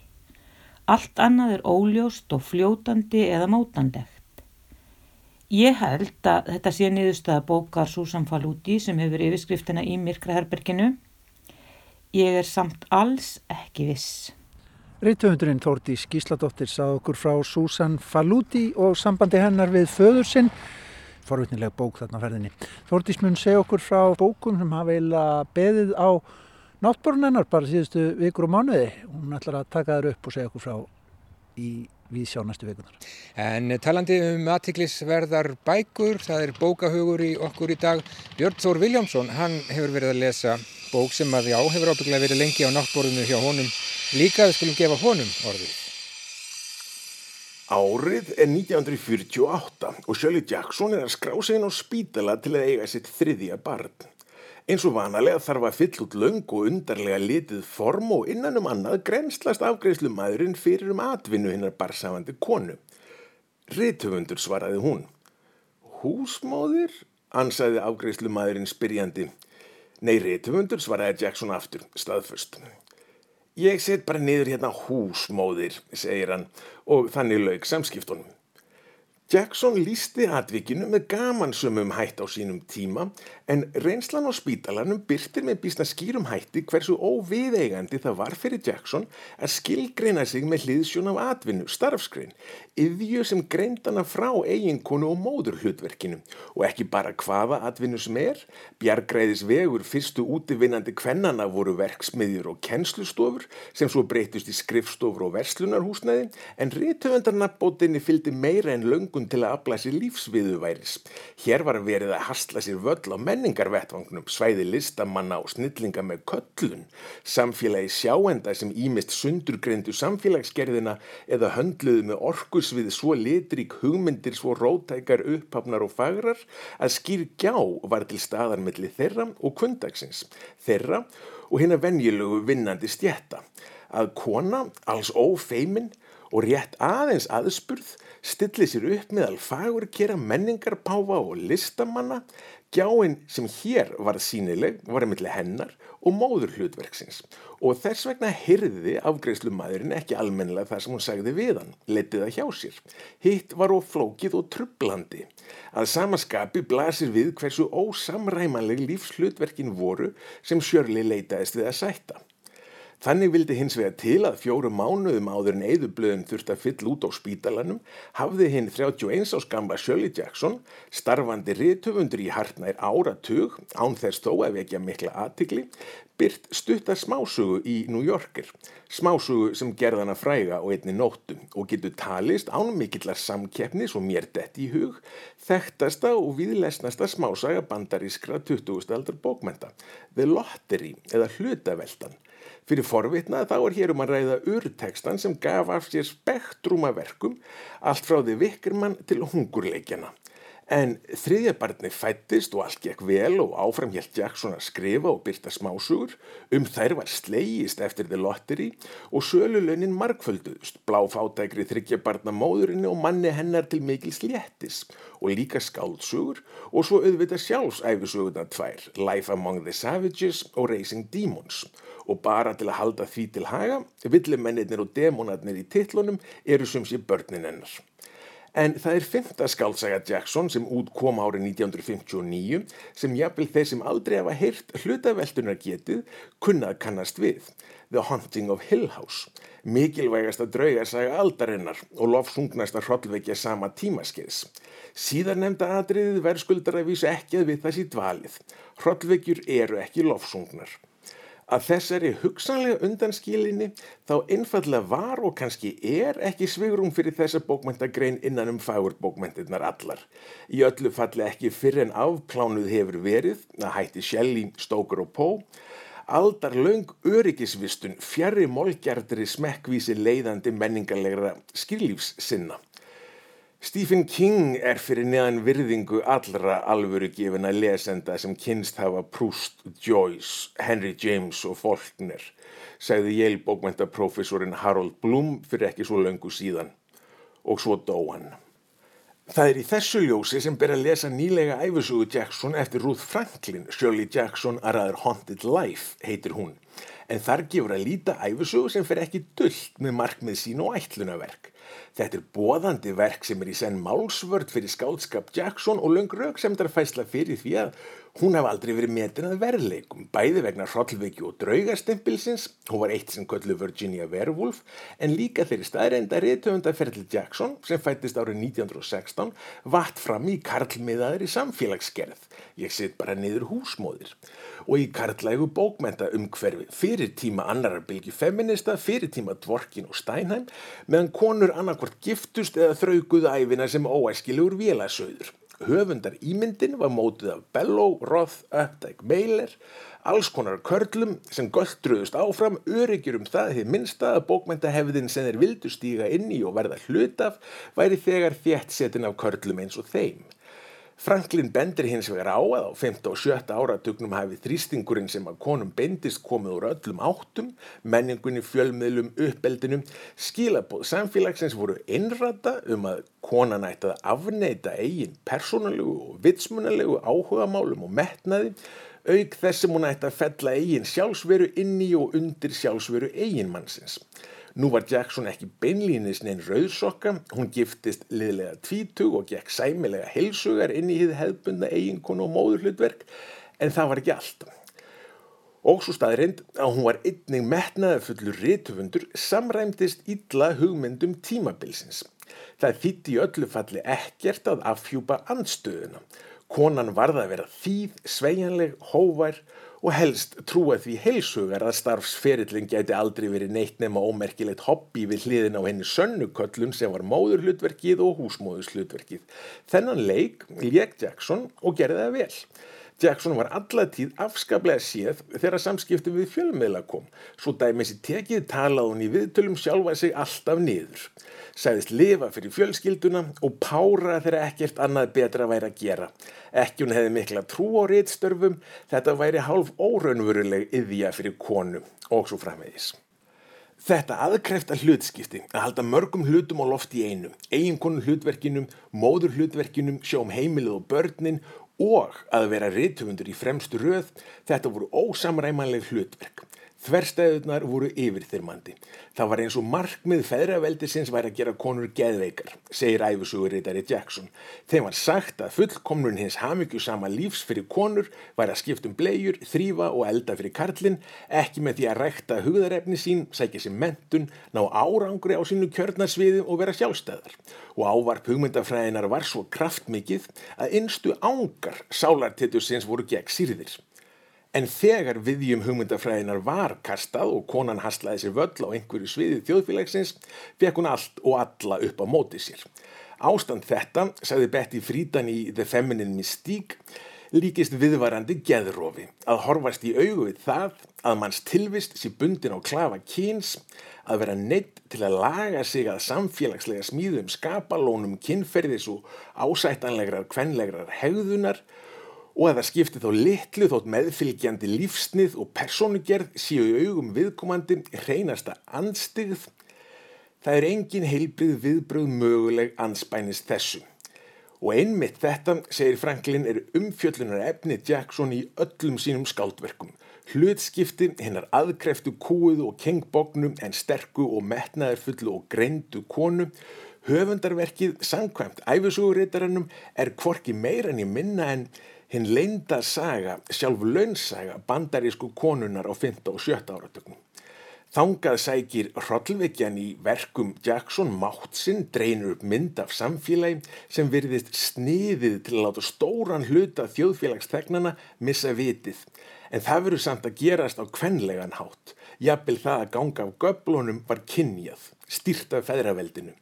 Allt annað er óljóst og fljótandi eða mótandegt. Ég held að þetta sé niðurstaða bókar Susan Faludi sem hefur yfirskriftina í Myrkraherberginu. Ég er samt alls ekki viss. Rittöfundurinn Þórti Skísladóttir sað okkur frá Susan Faludi og sambandi hennar við föður sinn. Forvitnilega bók þarna ferðinni. Þórtis mun segja okkur frá bókum sem hafa eiginlega beðið á náttbórun hennar bara síðustu vikur og mánuði. Hún ætlar að taka þær upp og segja okkur frá í við sjá næstu vikunar. En talandi um aðtiklisverðar bækur, það er bókahugur í okkur í dag. Björn Þór Viljámsson, hann hefur verið að lesa bók sem að já, hefur ábygglega verið lengi á náttbórunu hjá honum. Líka við skulum gefa honum orðið. Árið er 1948 og Shirley Jackson er að skrá sig inn á spítala til að eiga sitt þriðja barn. Eins og vanalega þarf að fyll út löng og undarlega litið form og innan um annað grenslast afgreðslu maðurinn fyrir um atvinnu hinnar barsafandi konu. Rittöfundur svaraði hún. Húsmóðir? Ansaði afgreðslu maðurinn spyrjandi. Nei, rittöfundur svaraði Jackson aftur, staðfust. Ég set bara niður hérna húsmóðir, segir hann og þannig laug samskiptunum. Jackson lísti atvikinu með gamansumum hætt á sínum tíma en reynslan á spítalanum byrtir með bísna skýrum hætti hversu óviðeigandi það var fyrir Jackson að skilgreina sig með hliðsjón af atvinnu, starfskrein, yðju sem greindana frá eiginkonu og móður hlutverkinu og ekki bara hvaða atvinnu sem er, bjargræðis vegur fyrstu útivinnandi kvennana voru verksmiðjur og kennslustofur sem svo breytust í skrifstofur og verslunarhúsnæði en rítöfundarnabótinni fylgdi meira en löngun til að afla sér lífsviðuværis. Hér var verið að hastla sér völl á menningarvettvangnum, svæði listamanna og snillinga með köllun, samfélagi sjáenda sem ímist sundurgreindu samfélagsgerðina eða höndluðu með orkusvið svo litrík hugmyndir svo rótækar upphafnar og fagrar að skýr gjá var til staðar melli þeirra og kundagsins, þeirra og hérna venjulegu vinnandi stjætta að kona, alls ófeimin og rétt aðeins aðspurð stilli sér upp meðal fagur kera menningarpáfa og listamanna, gjáinn sem hér var sínileg var að milli hennar og móður hlutverksins og þess vegna hyrði afgreifslu maðurinn ekki almennilega það sem hún sagði við hann, letið það hjá sér. Hitt var of flókið og trublandi. Að samaskapi blasir við hversu ósamræmanleg lífshlutverkin voru sem Sjörli leitaðist við að sætta. Þannig vildi hins vega til að fjórum mánuðum áður en eðublöðin þurft að fyll út á spítalanum hafði hinn 31 ás gamla Shirley Jackson, starfandi riðtöfundur í hartnær áratug, án þess þó að vekja mikla aðtikli, byrt stuttar smásugu í New Yorker. Smásugu sem gerðana fræga og einni nóttu og getur talist án mikillar samkeppni svo mér dett í hug, þekktasta og viðlesnasta smásaga bandarískra 20. aldar bókmenta, The Lottery eða Hlutaveldan Fyrir forvitna þá er hér um að ræða urtekstan sem gaf af sér spektruma verkum allt frá því vikirmann til hungurleikjana. En þriðja barni fættist og allt gekk vel og áfram helt Jackson að skrifa og byrta smásugur. Um þær var slegist eftir The Lottery og sölulönin markfölduðust, bláfátækri þryggja barna móðurinni og manni hennar til mikil sléttis og líka skáltsugur og svo auðvita sjálfsæfisugurna tvær, Life Among the Savages og Raising Demons. Og bara til að halda því til haga, villimennir og demonarnir í titlunum eru sem sé börnin hennar. En það er fymta skálsaga Jackson sem út kom árið 1959 sem jafnvel þeir sem aldrei hafa heyrt hlutaveltunar getið kunnað kannast við. The Haunting of Hill House. Mikilvægasta draugarsaga aldarinnar og lofsungnasta hrollvekja sama tímaskeiðs. Síðar nefnda atriðið verðskuldar að vísa ekki að við þessi dvalið. Hrollvekjur eru ekki lofsungnar að þessari hugsanlega undanskilinni þá einfallega var og kannski er ekki svigrum fyrir þessa bókmæntagrein innan um fagurbókmæntirnar allar. Í öllu falli ekki fyrir en afplánuð hefur verið að hætti Shelley, Stoker og Poe aldar laung öryggisvistun fjari mólgjardri smekkvísi leiðandi menningarlegra skýrlífs sinna. Stephen King er fyrir neðan virðingu allra alvöru gefina lesenda sem kynst hafa Proust, Joyce, Henry James og Faulkner, sagði Yale bókmentaprofessorin Harold Bloom fyrir ekki svo löngu síðan. Og svo dó hann. Það er í þessu ljósi sem ber að lesa nýlega æfisugu Jackson eftir Ruth Franklin, Shirley Jackson, A Rather Haunted Life, heitir hún. En þar gefur að líta æfisugu sem fer ekki dullt með markmið sín og ætlunaverk. Þetta er bóðandi verk sem er í senn málsvörd fyrir skálskap Jackson og löng rauk sem þarf fæsla fyrir því að Hún hef aldrei verið metin að verðleikum, bæði vegna hrollveiki og draugarstempilsins, hún var eitt sem köllu Virginia Werewolf, en líka þeirri staðreinda réttöfunda Ferli Jackson, sem fættist árið 1916, vatt fram í karlmiðaðri samfélagsgerð. Ég sitt bara niður húsmóðir. Og í karlægu bókmenta umhverfi fyrir tíma annarar bylgi feminista, fyrir tíma Dvorkin og Steinheim, meðan konur annarkvort giftust eða þrauguð æfina sem óæskilegur vélasauður höfundar ímyndin var mótið af Bellow, Roth, Updike, Mailer, alls konar körlum sem göldruðust áfram, örygjur um það því minnsta að bókmyndahefðin sem þeir vildu stíga inn í og verða hlutaf væri þegar þétt setin af körlum eins og þeim. Franklin bendir hins vegar á að á 5. og 7. áratugnum hafi þrýstingurinn sem að konum bendist komið úr öllum áttum, menningunni, fjölmiðlum, uppeldinum, skilabóð samfélagsins voru innrata um að konan ætti að afneita eigin persónalegu og vitsmunalegu áhugamálum og metnaði, auk þessum hún ætti að fella eigin sjálfsveru inni og undir sjálfsveru eigin mannsins. Nú var Jackson ekki beinlýnis neinn rauðsokka, hún giftist liðlega tvítug og gekk sæmilega heilsugar inn í hið hefðbundna eiginkonu og móðurhlutverk, en það var ekki allt. Og svo staðrind að hún var einning metnaða fullur rítufundur samræmdist illa hugmyndum tímabilsins. Það þýtti í öllu falli ekkert að afhjúpa andstöðuna. Konan varða að vera þýð, sveianleg, hóvær og helst trúa því heilsugar að starfsferillin gæti aldrei verið neitt nema ómerkilegt hobby við hliðin á henni sönnuköllun sem var móðurhlutverkið og húsmóðurslutverkið. Þennan leik leik Jackson og gerði það vel. Jackson var allatíð afskaplega séð þegar samskipti við fjölmiðla kom. Svo dæmis í tekið talað hún í viðtölum sjálfa sig alltaf niður sagðist lifa fyrir fjölskylduna og pára þegar ekkert annað betra væri að gera. Ekki hún hefði mikla trú á réttstörfum, þetta væri hálf óraunveruleg yðja fyrir konu og svo framvegis. Þetta aðkrefta hlutskipti að halda mörgum hlutum á loft í einu, eiginkonu hlutverkinum, móður hlutverkinum, sjá um heimilið og börnin og að vera réttufundur í fremstu röð, þetta voru ósamræmanleg hlutverk. Þverstæðunar voru yfirþyrmandi. Það var eins og markmið feðraveldisins væri að gera konur geðveikar, segir æfusugurritari Jackson. Þeim var sagt að fullkomnun hins hafmyggjusama lífs fyrir konur væri að skiptum blegjur, þrýfa og elda fyrir karlinn, ekki með því að rækta hugðarefni sín, sækja sér mentun, ná árangri á sínu kjörnarsviði og vera sjálfstæðar. Og ávarp hugmyndafræðinar var svo kraftmikið að einstu ángar sálartittusins voru gegn sýrðir. En þegar viðjum hugmyndafræðinar var kastað og konan haslaði sér völl á einhverju sviði þjóðfélagsins, fekk hún allt og alla upp á móti sér. Ástand þetta, sagði Betty Friedan í The Feminine Mystique, líkist viðvarandi geðrófi að horfast í augu við það að manns tilvist sé bundin á klafa kyns að vera neitt til að laga sig að samfélagslega smíðum skapalónum kynferðis og ásættanlegrar kvenlegrar hegðunar og að það skipti þá litlu þótt meðfylgjandi lífsnið og personugerð séu í augum viðkomandi reynasta anstigð. Það er engin heilbrið viðbröð möguleg anspænis þessum. Og einmitt þetta, segir Franklin, er umfjöllunar efni Jackson í öllum sínum skáldverkum. Hlutskipti hennar aðkreftu kúuðu og kengbóknum en sterku og metnaðarfullu og greindu konu. Höfundarverkið, sangkvæmt æfisugurreitarannum, er kvorki meira en í minna en hinn leinda saga, sjálf launsaga bandarísku konunar á 5. og 7. áratöknum. Þangað sækir hrollvekjan í verkum Jackson mátt sinn dreynur upp mynd af samfélagi sem virðist sniðið til að láta stóran hluta þjóðfélagsþegnana missa vitið. En það verður samt að gerast á kvenlegan hátt. Jafnvel það að ganga af göblunum var kynjað, stýrt af feðraveldinu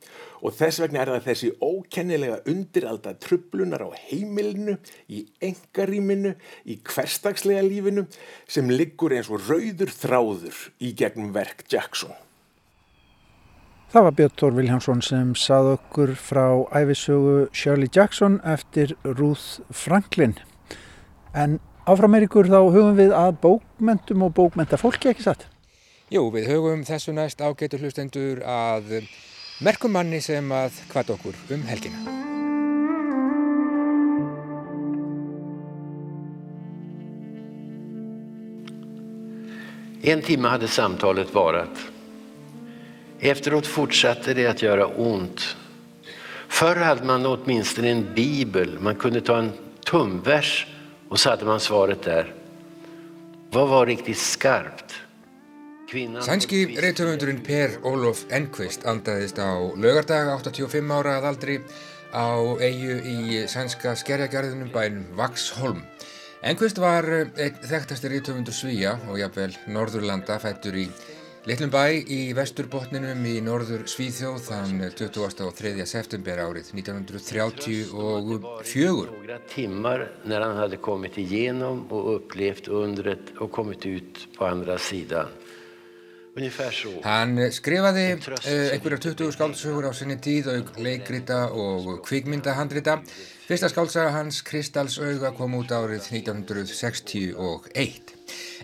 og þess vegna er það þessi ókennilega undiralda trublunar á heimilinu, í engaríminu, í hverstagslega lífinu sem liggur eins og rauður þráður í gegnum verk Jackson. Það var Björn Tór Viljánsson sem sað okkur frá æfisögu Shirley Jackson eftir Ruth Franklin. En áfram er ykkur þá hugum við að bókmentum og bókmentafólki ekki satt? Jú, við hugum þessu næst ágætu hlustendur að merkum manni sem að hvað okkur um helgina. En timme hade samtalet varat. Efteråt fortsatte det att göra ont. Förr hade man åtminstone en bibel. Man kunde ta en tumvers och så hade man svaret där. Vad var riktigt skarpt? Sænski reytöfundurinn Per Olof Enquist andaðist á lögardaga 85 ára að aldri á eigu í sænska skerjagarðinum bænum Vaxholm. Enquist var einn þekktasti reytöfundur Svíja og jafnvel Norðurlanda fættur í Litlum bæ í vesturbotninum í norður Svíþjóð þann 23. september árið 1934. Några timmar när han hade kommit igenom och upplevt undret och kommit ut på andra sidan. Hann skrifaði uh, einhverjar 20 skáldsögur á sinni tíð auk leikrita og kvikmyndahandrita. Fyrsta skáldsöga hans, Kristalsauga, kom út árið 1961.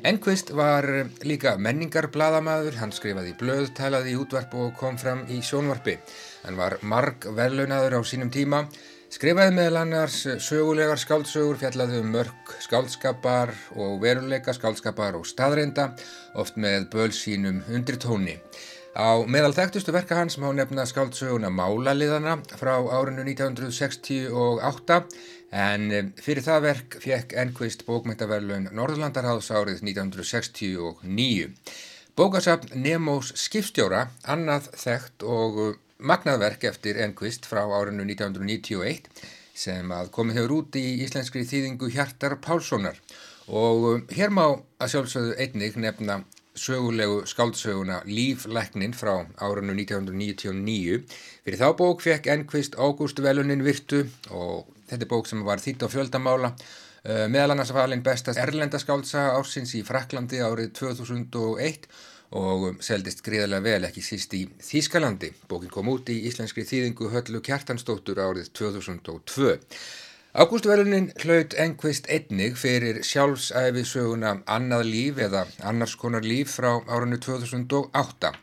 Enquist var líka menningarbladamaður, hann skrifaði blöð, talaði í útvarp og kom fram í sjónvarpi. Hann var marg velaunaður á sínum tíma. Skrifaði meðal annars sögulegar skáldsögur, fjallaði um mörg skáldskapar og veruleika skáldskapar og staðreinda, oft með bölsínum undir tóni. Á meðal þekktustu verka hans má nefna skáldsöguna Málaliðana frá árinu 1968 en fyrir það verk fekk Enquist bókmyndaverlun Norðurlandarháðs árið 1969. Bókasapn Nemos skipstjóra, annað þekkt og magnaðverk eftir Enquist frá árinu 1991 sem að komið hefur út í íslenskri þýðingu Hjartar Pálssonar og um, hér má að sjálfsögðu einnig nefna sögulegu skáldsöguna Líflæknin frá árinu 1999. Fyrir þá bók fekk Enquist Ágúst Velunin virtu og þetta er bók sem var þýtt á fjöldamála uh, meðal annars valin bestast erlenda skáldsa ársins í Fraklandi árið 2001 og seldist gríðarlega vel ekki síst í Þýskalandi. Bókin kom út í íslenskri þýðingu höllu kjartanstóttur árið 2002. Ágústvelunin hlaut engvist einnig fyrir sjálfsæfisöguna Annað líf eða Annars konar líf frá árinu 2008.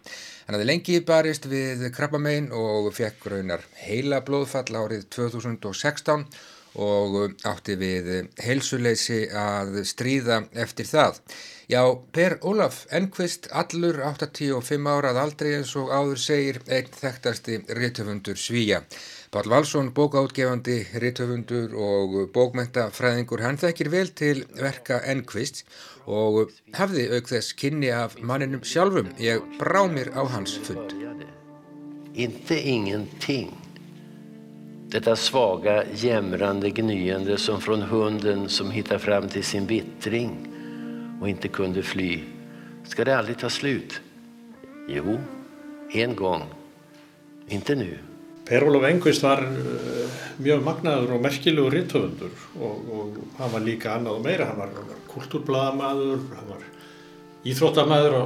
Hann hafði lengi barist við krabbamein og fekk raunar heila blóðfall árið 2016 og átti við heilsuleysi að stríða eftir það. Já, Per Ólaf Enquist, allur 85 árað aldrei eins og áður segir einn þekktasti rítöfundur Svíja. Pál Valsson, bókáttgefandi rítöfundur og bókmentafræðingur, hann þekkir vel til verka Enquist og hafði auk þess kynni af manninum sjálfum. Ég brá mér á hans fund. Inte ingenting. Detta svaga, jämrande gnyende som från hunden som hittar fram till sin vittring och inte kunde fly. Ska det aldrig ta slut? Jo, en gång. Inte nu. Per Ólof Engvist var uh, mjög magnaður og merkilegur rittöfundur og, og hann var líka annað og meira, hann var, kultúrbladamaður, hann var íþróttamæður á,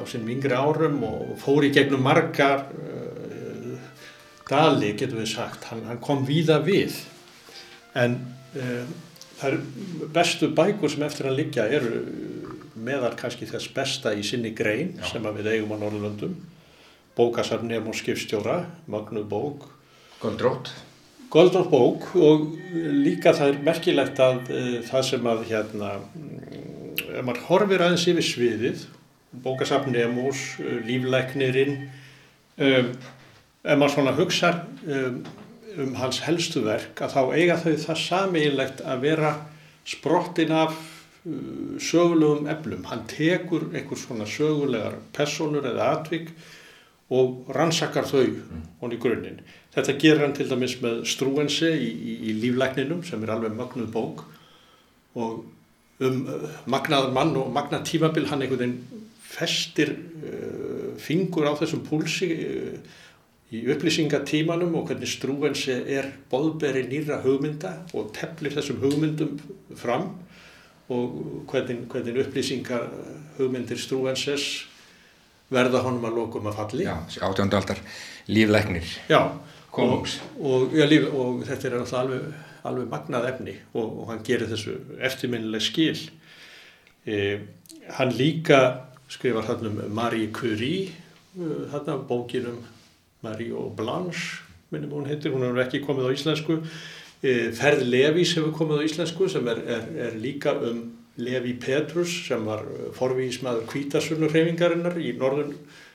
á sinn yngri árum og fór í gegnum margar uh, dali, getur við sagt, hann, hann kom víða við en uh, eru bestu bækur sem eftir að liggja eru meðal kannski þess besta í sinni grein Já. sem við eigum á Norrlöndum bókasarnum og skipstjóra, Magnu bók. Goldrótt. Goldrótt bók og líka það er merkilegt að uh, það sem að hérna, ef maður horfir aðeins yfir sviðið, bókasarn Nemos, uh, líflæknirinn, um, ef maður svona hugsa um, um hans helstu verk að þá eiga þau það samílegt að vera sprottin af uh, sögulegum eflum. Hann tekur einhvers svona sögulegar personur eða atvik og rannsakar þau honni í grunninn. Þetta ger hann til dæmis með Struense í, í, í líflækninum sem er alveg magnuð bók og um uh, magnaðar mann og magnað tímabil hann einhvern veginn festir uh, fingur á þessum púlsi uh, í upplýsingatímanum og hvernig Struense er boðberi nýra hugmynda og teflir þessum hugmyndum fram og hvernig, hvernig upplýsingar hugmyndir Struenses verða honum að lokum að falli. Já, átjóndaldar lífleiknir. Já, og, og, já líf, og þetta er alveg, alveg magnað efni og, og hann gerir þessu eftirminnileg skil. E, hann líka skrifar hann um Marie Curie, hann af bókinum Marie og Blanche, minnum hún heitir, hún hefur ekki komið á íslensku. E, Ferð Levís hefur komið á íslensku sem er, er, er líka um Levi Petrus sem var uh, forvísmaður kvítasunnu hreyfingarinnar í norðun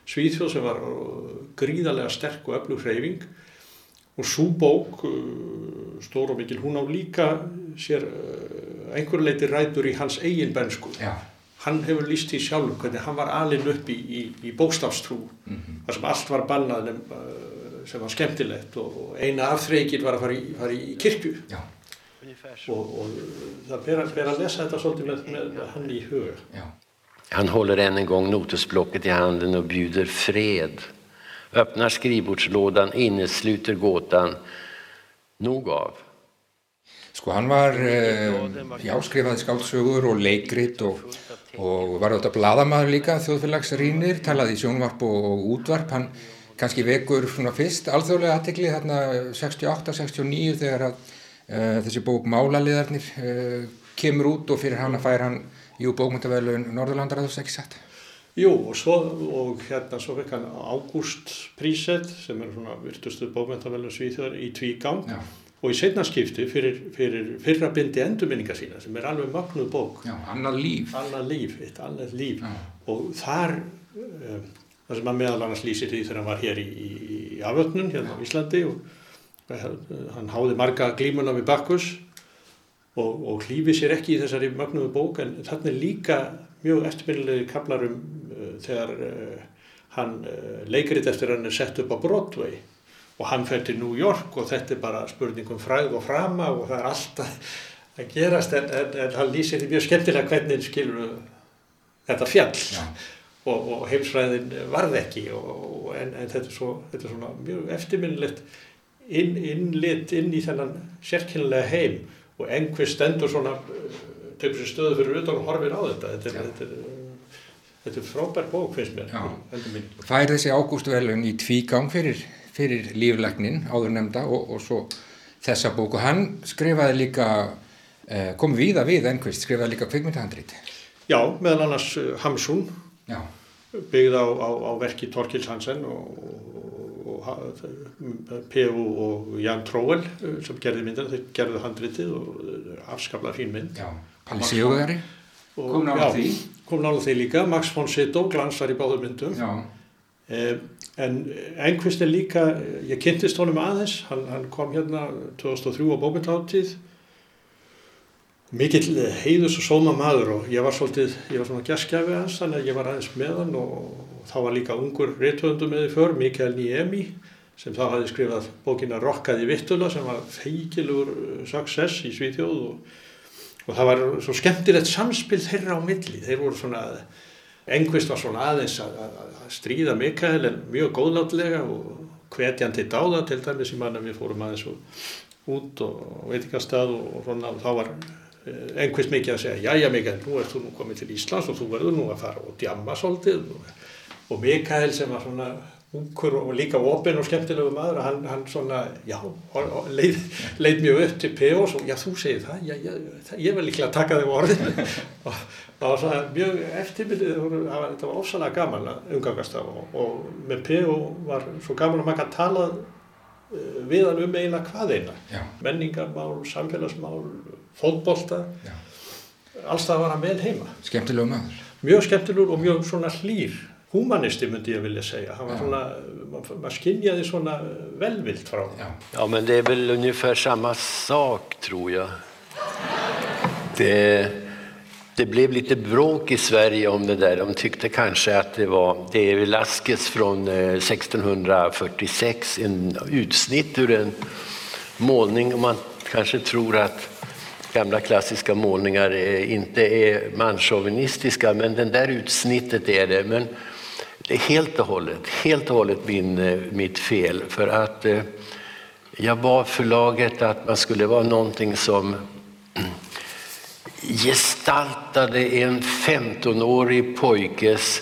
Svíþjóð sem var uh, gríðarlega sterk og öflug hreyfing og svo bók, stór og mikil, hún á líka sér einhver leiti rætur í hans eigin bensku. Já. Hann hefur líst í sjálf hvernig hann var alin upp í, í, í bókstafstrú mm -hmm. þar sem allt var bannað sem var skemmtilegt og eina afþreykir var að fara í, fara í kirkju. Já og, og það ber, ber að lesa þetta svolítið með, með hann í hug. Já. Han håller än en gång notesblocket i handen och bjuder fred. Öppnar skrivbordslådan, innesluter gåtan. Nog av. Sko hann var eh, jáskrifaði skáldsögur og leikrit og, og var auðvitað bladamæður líka þjóðfélagsrýnir, talaði í sjónvarp og, útvarp. Hann kannski vekur svona fyrst alþjóðlega aðtekli þarna 68-69 þegar að Uh, þessi bók Málaliðarnir uh, kemur út og fyrir hann að færa hann í bókmyndavelun Norðurlandar að þú segja sætt Jú og, svo, og hérna svo fekk hann Ágúst Prísett sem er svona virtustu bókmyndavelun Svíþjóðar í tvígang Já. Og í setnarskipti fyrir, fyrir fyrra bindi endurminninga sína sem er alveg magnuð bók. Já, annað líf. Annað líf, annað líf. Og þar um, það sem að meðal annars lýsir því þegar hann var hér í, í, í aföldnun hérna á Íslandi og hann háði marga glímuna við Bakkus og, og hlýfi sér ekki í þessari magnuðu bók en þannig líka mjög eftirminnilegi kaplarum uh, þegar uh, hann uh, leikrit eftir hann er sett upp á Broadway og hann fer til New York og þetta er bara spurningum fræð og frama og það er alltaf að gerast en, en, en hann lýsir því mjög skemmtilega hvernig skilur þetta fjall. Ja. og, og heimsfræðin varð ekki og, en, en þetta, er svo, þetta er svona mjög eftirminnilegt inn, innlit inn í þennan sérkynlega heim. Og einhver stendur svona uh, tegur sér stöðu fyrir utan og horfir á þetta. Þetta er, þetta er, þetta er frábær bók finnst mér Fær þessi ágústu velun í tvígang fyrir, fyrir líflegnin áður nefnda og, og svo þessa bók. Og hann skrifaði líka eh, kom viða við einhvers skrifaði líka kvikmyndahandrít Já, meðal annars uh, Hamsun. Byggð á, á, á verki Torkils Hansen og, P.U. og Jan Tróel eh, sem gerði myndina, þeir gerðu handritið og eh, afskapla fín mynd. Já, Palli Sigurðari kom nála því. kom nála því líka, Max von Sydow glansar í báðu myndum. Eh, en einhvers er líka ég kynntist honum aðeins. Hann, hann kom hérna 2003 á bókmyndláttíð mikill heiðus og sóma maður og ég var svolítið, ég var svona gæskjafi hans þannig að ég var aðeins með hann og þá var líka ungur réttöndum með því för, Mikael Niemi sem þá hafi skrifað bókina Rokkaði Vittula sem var feikilugur uh, success í Svíþjóð og, og það var svo skemmtilegt samspil þeirra á milli, þeir voru svona engvist var svona aðeins að, að stríða Mikael en mjög góðlátlega og hvetjandi dáða til dæmis í manna við fórum aðeins út og veitingastað og svona. Og þá var eh, einhvers mikið að segja jájá Mikael, nú ert þú nú komið til Íslands og þú verður nú að fara og djamma svolítið. Og, og Mikael sem var svona ungur og líka ofinn og skemmtilegu maður hann, hann svona, já, leið, leið mjög upp til P.O. og já, þú segir það, já, já, ég vil líklega taka þig á orðinu og það var svona mjög eftirmyndið, þetta var ósalega gaman að umgangast það og, og með P.O. var svo gaman að kann talað eh, við hann um eiginlega hvað eina. Menningarmál, samfélagsmál fótbolta. Alls það var hann vel heima. Skemmtilegu maður. Mjög skemmtilegur og mjög svona hlýr humanisti myndi jag vilja säga. Han var ja. såna, man, man skinjade såna välvilt från ja. ja, men det är väl ungefär samma sak tror jag. Det, det blev lite bråk i Sverige om det där. De tyckte kanske att det var, det är Velasquez från 1646, eh, en utsnitt ur en målning och man kanske tror att gamla klassiska målningar inte är manschauvinistiska, men den där utsnittet är det. Men helt och hållet, helt och hållet min, eh, mitt fel. För att eh, jag var förlaget att man skulle vara någonting som gestaltade en 15-årig pojkes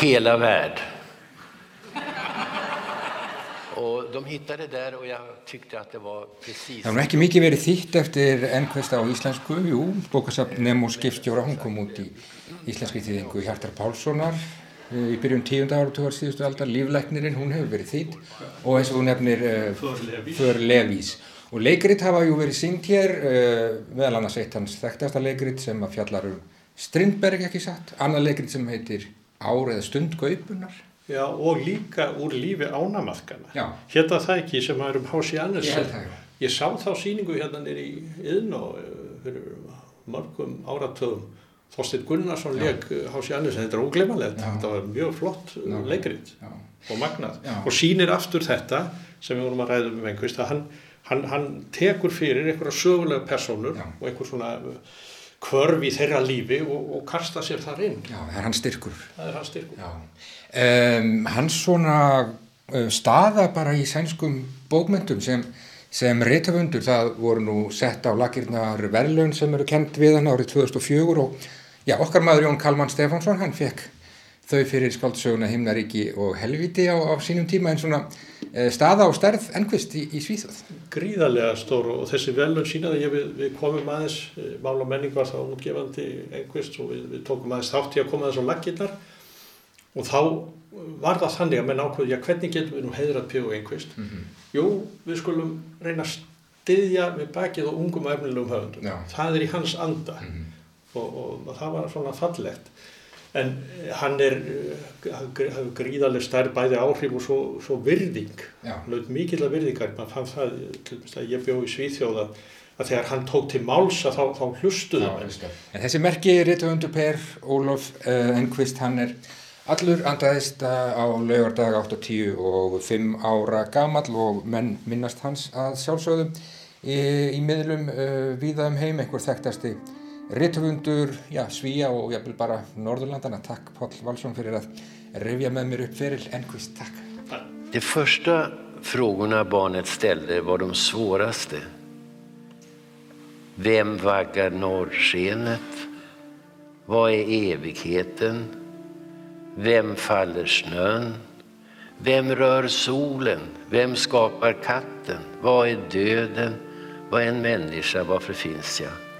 hela värld. Och de hittade där och jag tyckte att det var precis... Það var ekki mikið verið þýtt eftir ennkvist á íslensku, jú, bókasafn Nemo skipstjóra, hún kom út í íslenski þýðingu Hjartar Pálssonar í byrjun tíunda áratugar síðustu aldar, líflæknirinn, hún hefur verið þýtt og eins og hún nefnir uh, För Levís og leikrit hafa jú verið syngt hér uh, meðal annars eitt hans þekktasta leikrit sem að fjallar um Strindberg ekki satt, annað leikrit sem heitir Ár eða stund gaupunar Já og líka úr lífi ánamaðkana hérna það ekki sem er um Hási Andersen? Ég, ég sá þá síningu hérna nýri í yðn og fyrir mörgum áratöðum Þorstin Gunnarsson leik Hási Andersen, þetta er óglemalegt, þetta var mjög flott Já. leikrit Já. og magnað Já. og sínir aftur þetta sem við vorum að ræða um einhvers, að hann, hann, hann tekur fyrir einhverja sögulega personur og einhver svona kvörf í þeirra lífi og, og kasta sér þar inn. Já, það er hans styrkur. Það er hans styrkur. Um, hans svona staða bara í sænskum bókmyndum sem sem reytaföndur það voru nú sett á lakirnar verðlun sem eru kent við hann árið 2004 og Já, okkar maður Jón Kalman Stefánsson, hann fekk þau fyrir skáldsöguna Himnaríki og Helviti á, á sínum tíma en svona e, staða og stærð ennvist í, í Svíþjóð. Gríðarlega stór og þessi velun sínaði ég við, við komum aðeins, e, Mála menning var þá útgefandi ennvist og við, við tókum aðeins þátt í að koma þess á laginnar og þá var það þannig að menn ákveði, já hvernig getum við nú heiðrat P.O. ennvist? Mm -hmm. Jú, við skulum reyna að styðja með bakið og ungum efnilegum höfundum. Já. Það er í hans anda. Mm -hmm og, og það var svona fallegt. En hann er hafði gríðarlega stærð bæði áhrif og svo, svo virðing. Lögð mikill að virðingar mann fann það, til dæmis að ég bjó í Svíþjóða að þegar hann tók til máls að þá, þá hlustuðu en þessi merki Rittvöndu Per Ólof uh, Enqvist hann er allur andaðist á laugardag 8-10 og 5 ára gamall og menn minnast hans að sjálfsögðum í, í miðlum uh, víða um heim einhver þekktasti Rittvundur, já, Svíja og ég vil bara Norðurlandana. Takk Paul Valsson fyrir að revja með mér upp feril. Enquist, takk. De första frågorna barnet ställde var de svåraste. Vem vaggar norrskenet? Vad är evigheten? Vem faller snön? Vem rör solen? Vem skapar katten? Vad är döden? Vad är en människa? Varför finns jag?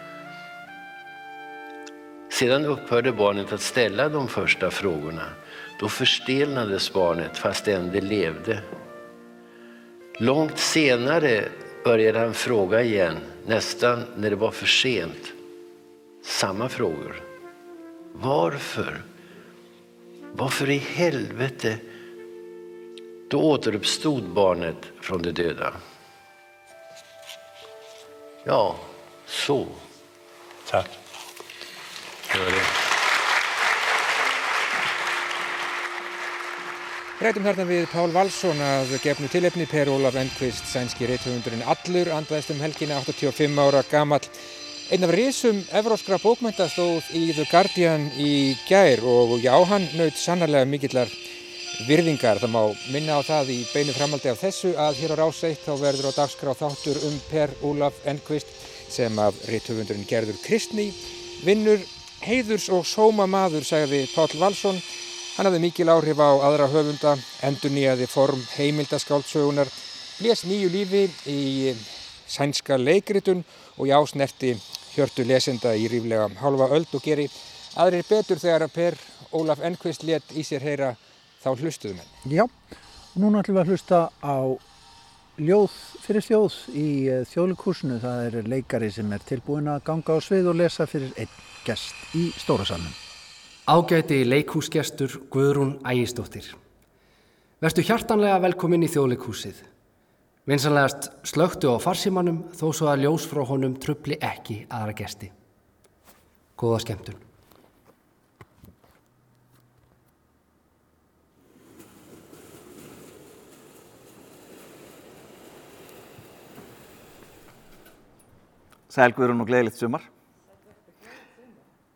Sedan upphörde barnet att ställa de första frågorna. Då förstelnades barnet fastän det levde. Långt senare började han fråga igen, nästan när det var för sent. Samma frågor. Varför? Varför i helvete? Då återuppstod barnet från de döda. Ja, så. Tack. Rætum þarna við Pál Valsson að gefnu tilefni Per Ólaf Enqvist, sænski reythöfundurinn allur, andvæðist um helgina, 85 ára gammal. Einn af risum evróskra bókmynda stóð í The Guardian í gær og já, hann naut sannarlega mikillar virðingar. Það má minna á það í beinu framaldi af þessu að hér á Ráseitt þá verður á dagskrá þáttur um Per Ólaf Enqvist sem af reythöfundurinn Gerður Kristni vinnur heiðurs og sóma maður, segði Pál Valsson. Hann hafði mikil áhrif á aðra höfunda, endur nýjaði form heimildaskáldsögunar, blés nýju lífi í sænska leikritun og í ásnerti hjörtu lesenda í ríflega halva öld og geri aðrir betur þegar að Per Ólaf Enqvist let í sér heyra þá hlustuðum henn. Já, núna ætlum við að hlusta á ljóð fyrir þjóð í eh, þjóðleikursinu. Það er leikari sem er tilbúin að ganga á svið og lesa fyrir einn gest í Stórasalunum. Ágæti leikhúsgestur Guðrún Ægistóttir. Verstu hjartanlega velkomin í þjóðleikúsið. Vinsanlegast slögtu á farsimannum þó svo að ljós frá honum trubli ekki aðra gesti. Góða skemmtun. Sæl Guðrún og gleðilegt sumar.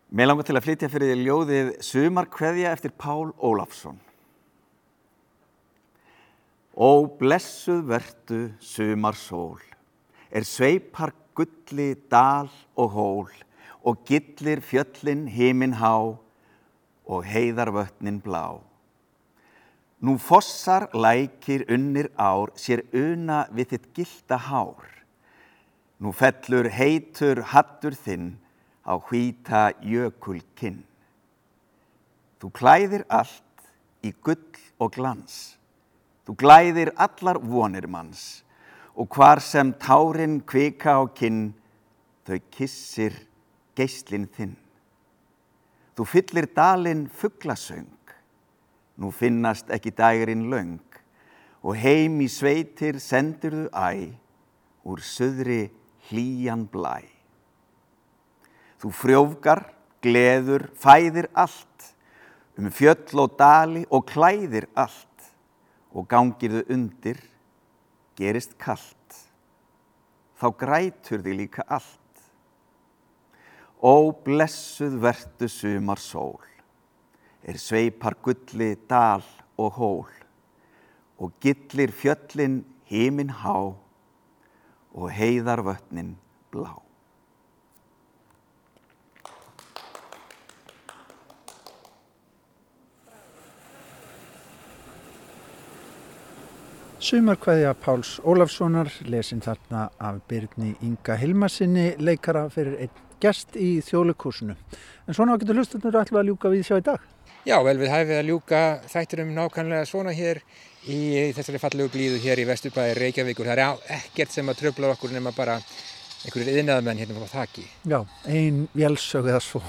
Mér langar til að flytja fyrir því ljóðið Sumarkveðja eftir Pál Ólafsson. Ó blessuð verdu sumarsól, er sveipar gulli dal og hól og gillir fjöllin heimin há og heiðar vötnin blá. Nú fossar lækir unnir ár sér una við þitt gilda hár. Nú fellur heitur hattur þinn á hvíta jökulkinn. Þú klæðir allt í gull og glans. Þú glæðir allar vonir manns og hvar sem tárin kvika á kinn, þau kissir geislinn þinn. Þú fyllir dalinn fugglasöng, nú finnast ekki dægurinn löng og heim í sveitir sendur þú æ úr söðri hlýjan blæ. Þú frjófgar, gleður, fæðir allt, um fjöll og dali og klæðir allt. Og gangir þau undir, gerist kallt, þá grætur þig líka allt. Ó blessuð vertu sumar sól, er sveipar gulli dal og hól. Og gillir fjöllin heimin há og heiðar vötnin blá. Sumarkvæðja Páls Ólafssonar, lesin þarna af Byrni Inga Hilmarsinni, leikara fyrir einn gest í þjóðleikursinu. En svona getur hlustundur ætlu að ljúka við sjá í dag. Já, vel við hæfið að ljúka þættinum nákvæmlega svona hér í þessari fallegu blíðu hér í Vesturbæði Reykjavíkur. Það er ekkert sem að tröfla okkur nema bara einhverjir yðnaðamenn hérna frá þakki. Já, ein vélsög eða svo.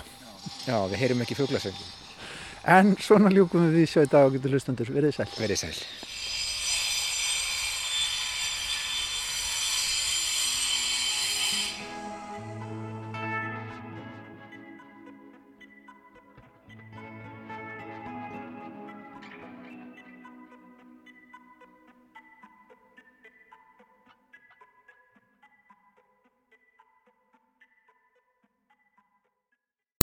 Já, við heyrum ekki fuglasöngin. En svona ljúkum við sjá í dag og getur hlustundur. Verðið sæl. Verðið sæl.